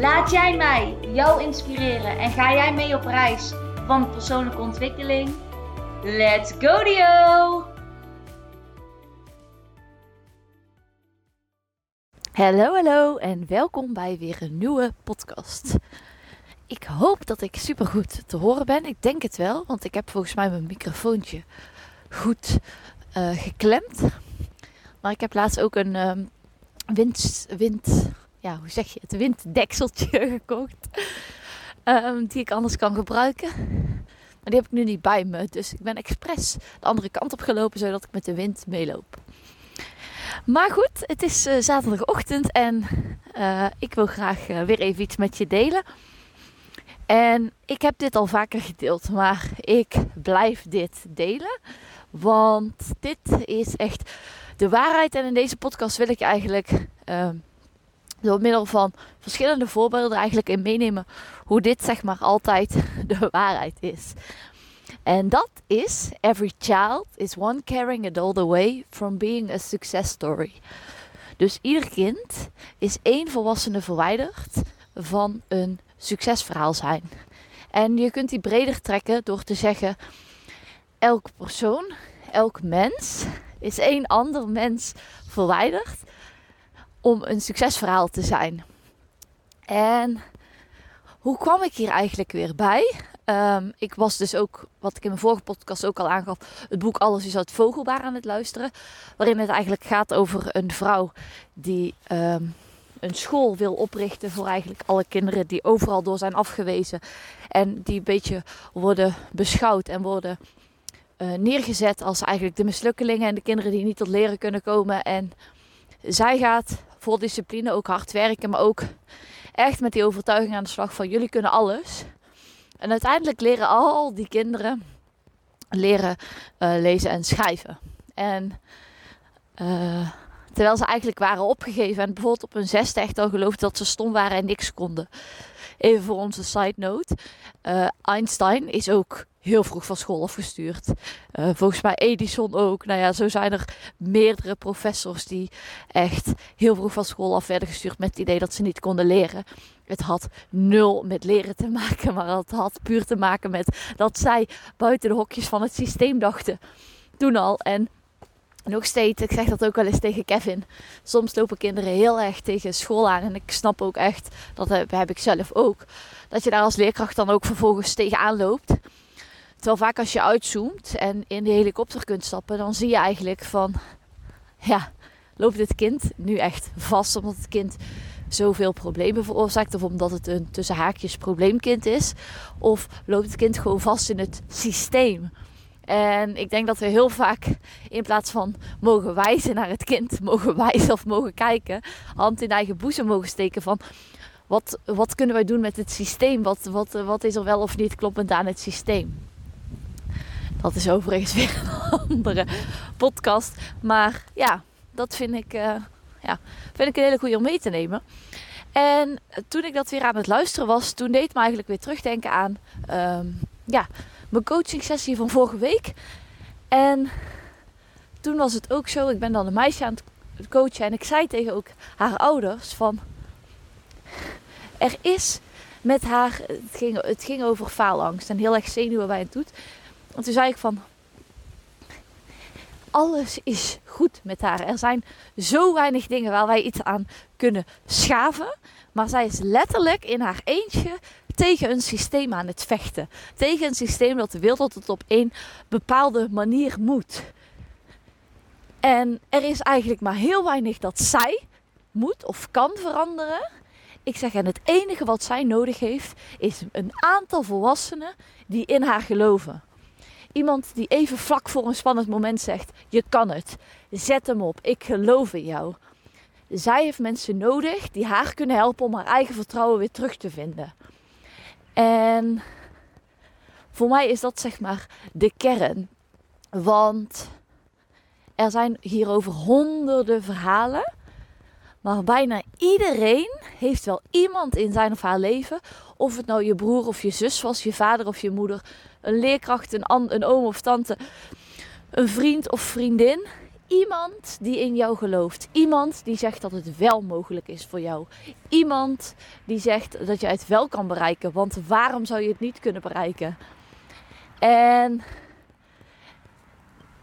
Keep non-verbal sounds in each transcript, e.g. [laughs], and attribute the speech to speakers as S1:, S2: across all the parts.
S1: Laat jij mij jou inspireren en ga jij mee op reis van persoonlijke ontwikkeling? Let's go Dio!
S2: Hallo, hallo en welkom bij weer een nieuwe podcast. Ik hoop dat ik super goed te horen ben. Ik denk het wel, want ik heb volgens mij mijn microfoontje goed uh, geklemd. Maar ik heb laatst ook een um, wind, wind, ja, hoe zeg je het, winddekseltje [laughs] gekocht. Um, die ik anders kan gebruiken. Maar die heb ik nu niet bij me. Dus ik ben expres de andere kant op gelopen, zodat ik met de wind meeloop. Maar goed, het is uh, zaterdagochtend en uh, ik wil graag uh, weer even iets met je delen. En ik heb dit al vaker gedeeld, maar ik blijf dit delen. Want dit is echt de waarheid. En in deze podcast wil ik eigenlijk door middel van verschillende voorbeelden eigenlijk in meenemen hoe dit zeg maar altijd [laughs] de waarheid is. En dat is every child is one carrying it all the way from being a success story. Dus ieder kind is één volwassene verwijderd van een succesverhaal zijn. En je kunt die breder trekken door te zeggen: elk persoon, elk mens is één ander mens verwijderd om een succesverhaal te zijn. En hoe kwam ik hier eigenlijk weer bij? Um, ik was dus ook, wat ik in mijn vorige podcast ook al aangaf, het boek Alles is uit Vogelbaar aan het luisteren. Waarin het eigenlijk gaat over een vrouw die um, een school wil oprichten voor eigenlijk alle kinderen die overal door zijn afgewezen. En die een beetje worden beschouwd en worden uh, neergezet als eigenlijk de mislukkelingen en de kinderen die niet tot leren kunnen komen. En zij gaat vol discipline ook hard werken, maar ook echt met die overtuiging aan de slag van jullie kunnen alles. En uiteindelijk leren al die kinderen leren uh, lezen en schrijven. En uh, terwijl ze eigenlijk waren opgegeven en bijvoorbeeld op hun zesde echt al geloofden dat ze stom waren en niks konden. Even voor onze side note. Uh, Einstein is ook heel vroeg van school afgestuurd. Uh, volgens mij Edison ook. Nou ja, zo zijn er meerdere professors die echt heel vroeg van school af werden gestuurd met het idee dat ze niet konden leren. Het had nul met leren te maken, maar het had puur te maken met dat zij buiten de hokjes van het systeem dachten. Toen al. En nog steeds, ik zeg dat ook wel eens tegen Kevin. Soms lopen kinderen heel erg tegen school aan. En ik snap ook echt, dat heb ik zelf ook. Dat je daar als leerkracht dan ook vervolgens tegenaan loopt. Terwijl vaak als je uitzoomt en in de helikopter kunt stappen, dan zie je eigenlijk van, ja, loopt dit kind nu echt vast omdat het kind zoveel problemen veroorzaakt of omdat het een tussen haakjes probleemkind is? Of loopt het kind gewoon vast in het systeem? En ik denk dat we heel vaak in plaats van mogen wijzen naar het kind, [laughs] mogen wijzen of mogen kijken, hand in eigen boezem mogen steken van wat, wat kunnen wij doen met het systeem? Wat, wat, wat is er wel of niet kloppend aan het systeem? Dat is overigens [laughs] weer een andere podcast. Maar ja, dat vind ik, uh, ja, vind ik een hele goede om mee te nemen. En toen ik dat weer aan het luisteren was, toen deed me eigenlijk weer terugdenken aan um, ja, mijn coaching sessie van vorige week. En toen was het ook zo, ik ben dan een meisje aan het coachen en ik zei tegen ook haar ouders van, er is met haar, het ging, het ging over faalangst en heel erg zenuwen bij het doet. En toen zei ik van, alles is goed met haar. Er zijn zo weinig dingen waar wij iets aan kunnen schaven. Maar zij is letterlijk in haar eentje tegen een systeem aan het vechten. Tegen een systeem dat wil dat het op een bepaalde manier moet. En er is eigenlijk maar heel weinig dat zij moet of kan veranderen. Ik zeg, en het enige wat zij nodig heeft, is een aantal volwassenen die in haar geloven. Iemand die even vlak voor een spannend moment zegt: Je kan het. Zet hem op. Ik geloof in jou. zij heeft mensen nodig die haar kunnen helpen om haar eigen vertrouwen weer terug te vinden. En voor mij is dat zeg maar de kern. Want er zijn hierover honderden verhalen. Maar bijna iedereen heeft wel iemand in zijn of haar leven. Of het nou je broer of je zus was, je vader of je moeder, een leerkracht, een, een oom of tante, een vriend of vriendin. Iemand die in jou gelooft. Iemand die zegt dat het wel mogelijk is voor jou. Iemand die zegt dat je het wel kan bereiken. Want waarom zou je het niet kunnen bereiken? En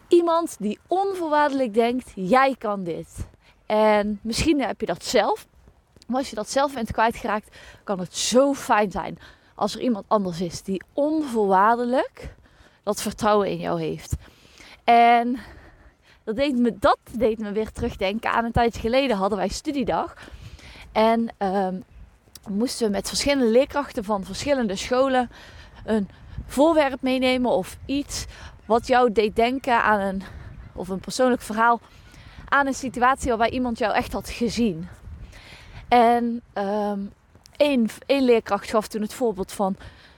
S2: iemand die onvoorwaardelijk denkt: jij kan dit. En misschien heb je dat zelf. Maar als je dat zelf bent kwijtgeraakt, kan het zo fijn zijn als er iemand anders is die onvoorwaardelijk dat vertrouwen in jou heeft. En dat deed me, dat deed me weer terugdenken aan een tijdje geleden hadden wij studiedag. En um, moesten we met verschillende leerkrachten van verschillende scholen een voorwerp meenemen of iets wat jou deed denken aan een, of een persoonlijk verhaal aan een situatie waarbij iemand jou echt had gezien. En um, één, één leerkracht gaf toen het voorbeeld van,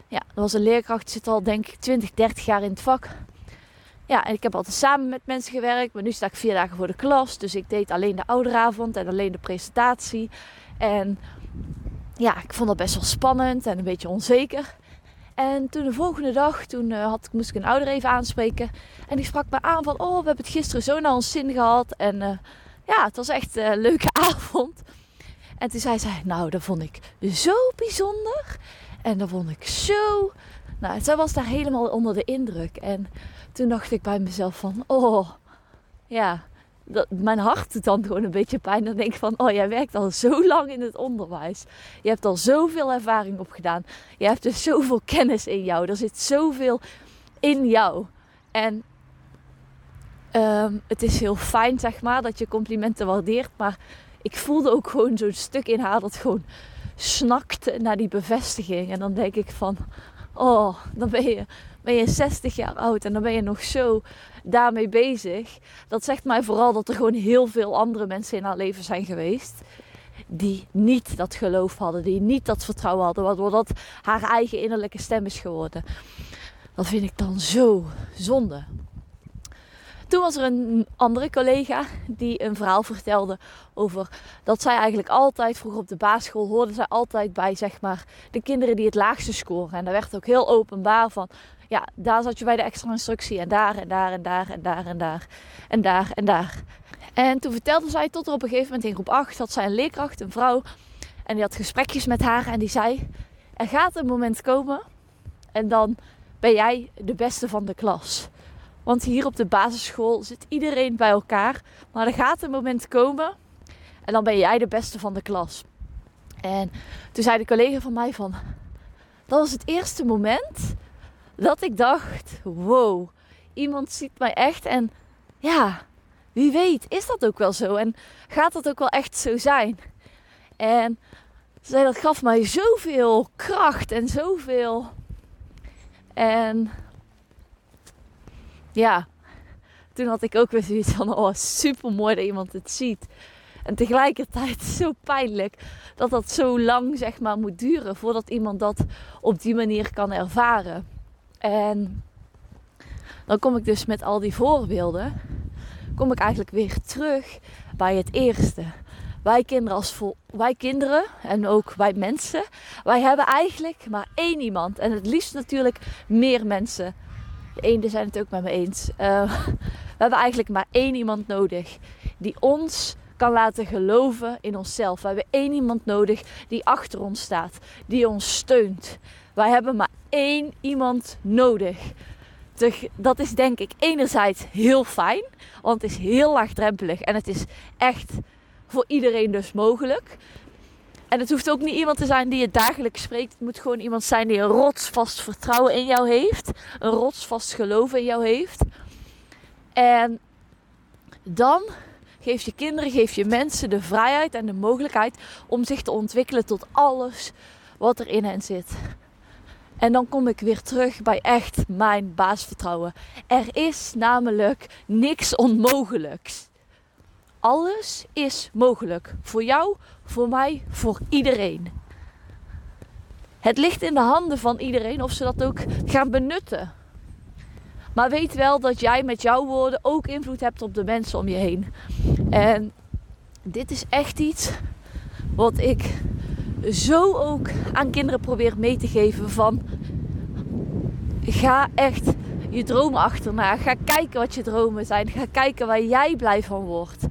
S2: ja, er was een leerkracht, zit al denk ik 20, 30 jaar in het vak. Ja, en ik heb altijd samen met mensen gewerkt, maar nu sta ik vier dagen voor de klas. Dus ik deed alleen de ouderavond en alleen de presentatie. En ja, ik vond dat best wel spannend en een beetje onzeker. En toen de volgende dag, toen uh, had, moest ik een ouder even aanspreken. En die sprak me aan van, oh, we hebben het gisteren zo naar ons zin gehad. En uh, ja, het was echt een leuke [laughs] avond. En toen zei zij, nou, dat vond ik zo bijzonder. En dat vond ik zo... Nou, zij was daar helemaal onder de indruk. En toen dacht ik bij mezelf van, oh, ja, dat, mijn hart doet dan gewoon een beetje pijn. Dan denk ik van, oh, jij werkt al zo lang in het onderwijs. Je hebt al zoveel ervaring opgedaan. Je hebt dus zoveel kennis in jou. Er zit zoveel in jou. En um, het is heel fijn, zeg maar, dat je complimenten waardeert. Maar ik voelde ook gewoon zo'n stuk in haar dat gewoon snakte naar die bevestiging. En dan denk ik van, oh, dan ben je, ben je 60 jaar oud en dan ben je nog zo daarmee bezig. Dat zegt mij vooral dat er gewoon heel veel andere mensen in haar leven zijn geweest. Die niet dat geloof hadden, die niet dat vertrouwen hadden, waardoor dat haar eigen innerlijke stem is geworden. Dat vind ik dan zo zonde. Toen was er een andere collega die een verhaal vertelde over dat zij eigenlijk altijd, vroeger op de basisschool, hoorde zij altijd bij zeg maar, de kinderen die het laagste scoren. En daar werd ook heel openbaar van, ja, daar zat je bij de extra instructie en daar en daar en daar en daar en daar en daar en daar. En toen vertelde zij tot er op een gegeven moment in groep 8 had zij een leerkracht, een vrouw. En die had gesprekjes met haar en die zei, er gaat een moment komen en dan ben jij de beste van de klas. Want hier op de basisschool zit iedereen bij elkaar. Maar er gaat een moment komen en dan ben jij de beste van de klas. En toen zei de collega van mij van... Dat was het eerste moment dat ik dacht... Wow, iemand ziet mij echt. En ja, wie weet is dat ook wel zo. En gaat dat ook wel echt zo zijn. En zei, dat gaf mij zoveel kracht en zoveel... En ja, toen had ik ook weer zoiets van: oh, super mooi dat iemand het ziet. En tegelijkertijd [laughs] zo pijnlijk dat dat zo lang zeg maar moet duren voordat iemand dat op die manier kan ervaren. En dan kom ik dus met al die voorbeelden, kom ik eigenlijk weer terug bij het eerste. Wij kinderen, als vol, wij kinderen en ook wij mensen, wij hebben eigenlijk maar één iemand. En het liefst natuurlijk meer mensen de eenden zijn het ook met me eens. Uh, we hebben eigenlijk maar één iemand nodig die ons kan laten geloven in onszelf. We hebben één iemand nodig die achter ons staat, die ons steunt. Wij hebben maar één iemand nodig. Dat is denk ik enerzijds heel fijn, want het is heel laagdrempelig en het is echt voor iedereen dus mogelijk. En het hoeft ook niet iemand te zijn die je dagelijks spreekt. Het moet gewoon iemand zijn die een rotsvast vertrouwen in jou heeft. Een rotsvast geloof in jou heeft. En dan geef je kinderen, geef je mensen de vrijheid en de mogelijkheid om zich te ontwikkelen tot alles wat er in hen zit. En dan kom ik weer terug bij echt mijn baasvertrouwen. Er is namelijk niks onmogelijks. Alles is mogelijk. Voor jou, voor mij, voor iedereen. Het ligt in de handen van iedereen of ze dat ook gaan benutten. Maar weet wel dat jij met jouw woorden ook invloed hebt op de mensen om je heen. En dit is echt iets wat ik zo ook aan kinderen probeer mee te geven van ga echt je dromen achterna. Ga kijken wat je dromen zijn. Ga kijken waar jij blij van wordt.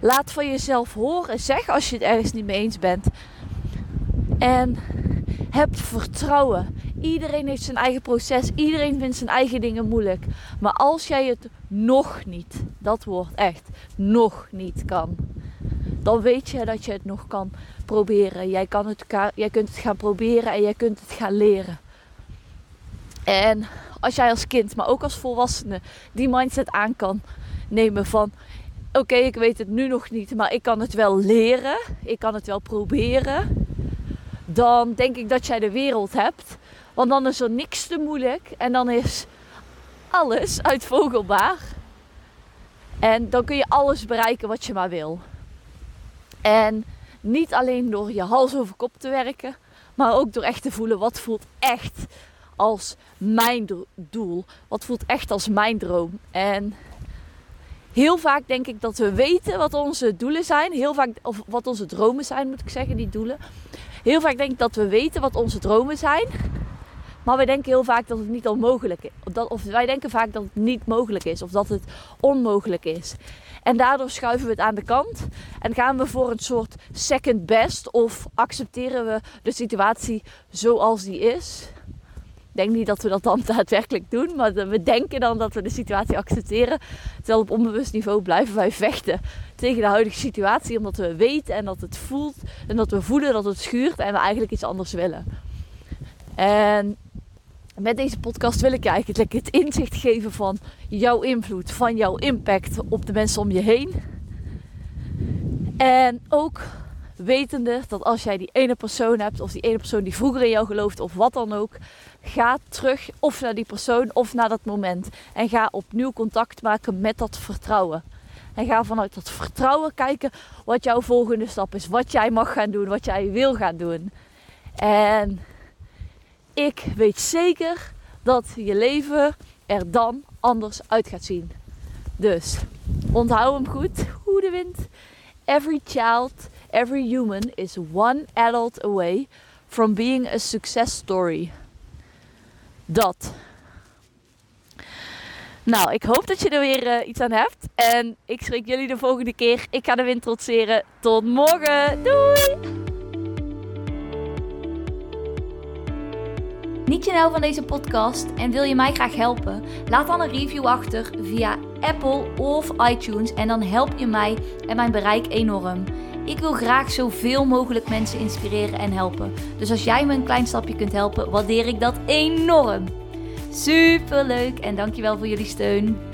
S2: Laat van jezelf horen. Zeg als je het ergens niet mee eens bent. En heb vertrouwen. Iedereen heeft zijn eigen proces. Iedereen vindt zijn eigen dingen moeilijk. Maar als jij het nog niet, dat woord echt, nog niet kan. Dan weet je dat je het nog kan proberen. Jij, kan het, jij kunt het gaan proberen en jij kunt het gaan leren. En als jij als kind, maar ook als volwassene, die mindset aan kan nemen van oké, ik weet het nu nog niet, maar ik kan het wel leren. Ik kan het wel proberen. Dan denk ik dat jij de wereld hebt. Want dan is er niks te moeilijk. En dan is alles uitvogelbaar. En dan kun je alles bereiken wat je maar wil. En niet alleen door je hals over kop te werken, maar ook door echt te voelen wat voelt echt als mijn doel. Wat voelt echt als mijn droom. En heel vaak denk ik dat we weten wat onze doelen zijn. Heel vaak, of wat onze dromen zijn, moet ik zeggen, die doelen. Heel vaak denk ik dat we weten wat onze dromen zijn. Maar wij denken heel vaak dat het niet onmogelijk is. Of wij denken vaak dat het niet mogelijk is. Of dat het onmogelijk is. En daardoor schuiven we het aan de kant. En gaan we voor een soort second best. Of accepteren we de situatie zoals die is denk niet dat we dat dan [laughs] daadwerkelijk doen, maar we denken dan dat we de situatie accepteren. Terwijl op onbewust niveau blijven wij vechten tegen de huidige situatie, omdat we weten en dat het voelt en dat we voelen dat het schuurt en we eigenlijk iets anders willen. En met deze podcast wil ik je eigenlijk het inzicht geven van jouw invloed, van jouw impact op de mensen om je heen. En ook wetende dat als jij die ene persoon hebt, of die ene persoon die vroeger in jou gelooft, of wat dan ook, ga terug of naar die persoon of naar dat moment. En ga opnieuw contact maken met dat vertrouwen. En ga vanuit dat vertrouwen kijken wat jouw volgende stap is. Wat jij mag gaan doen, wat jij wil gaan doen. En ik weet zeker dat je leven er dan anders uit gaat zien. Dus onthoud hem goed. Hoe de wind. Every child, every human is one adult away from being a success story. Dat. Nou, ik hoop dat je er weer uh, iets aan hebt. En ik spreek jullie de volgende keer. Ik ga de wind trotseren. Tot morgen. Doei!
S1: Niet je nou van deze podcast en wil je mij graag helpen? Laat dan een review achter via Apple of iTunes en dan help je mij en mijn bereik enorm. Ik wil graag zoveel mogelijk mensen inspireren en helpen. Dus als jij me een klein stapje kunt helpen, waardeer ik dat enorm. Super leuk en dankjewel voor jullie steun.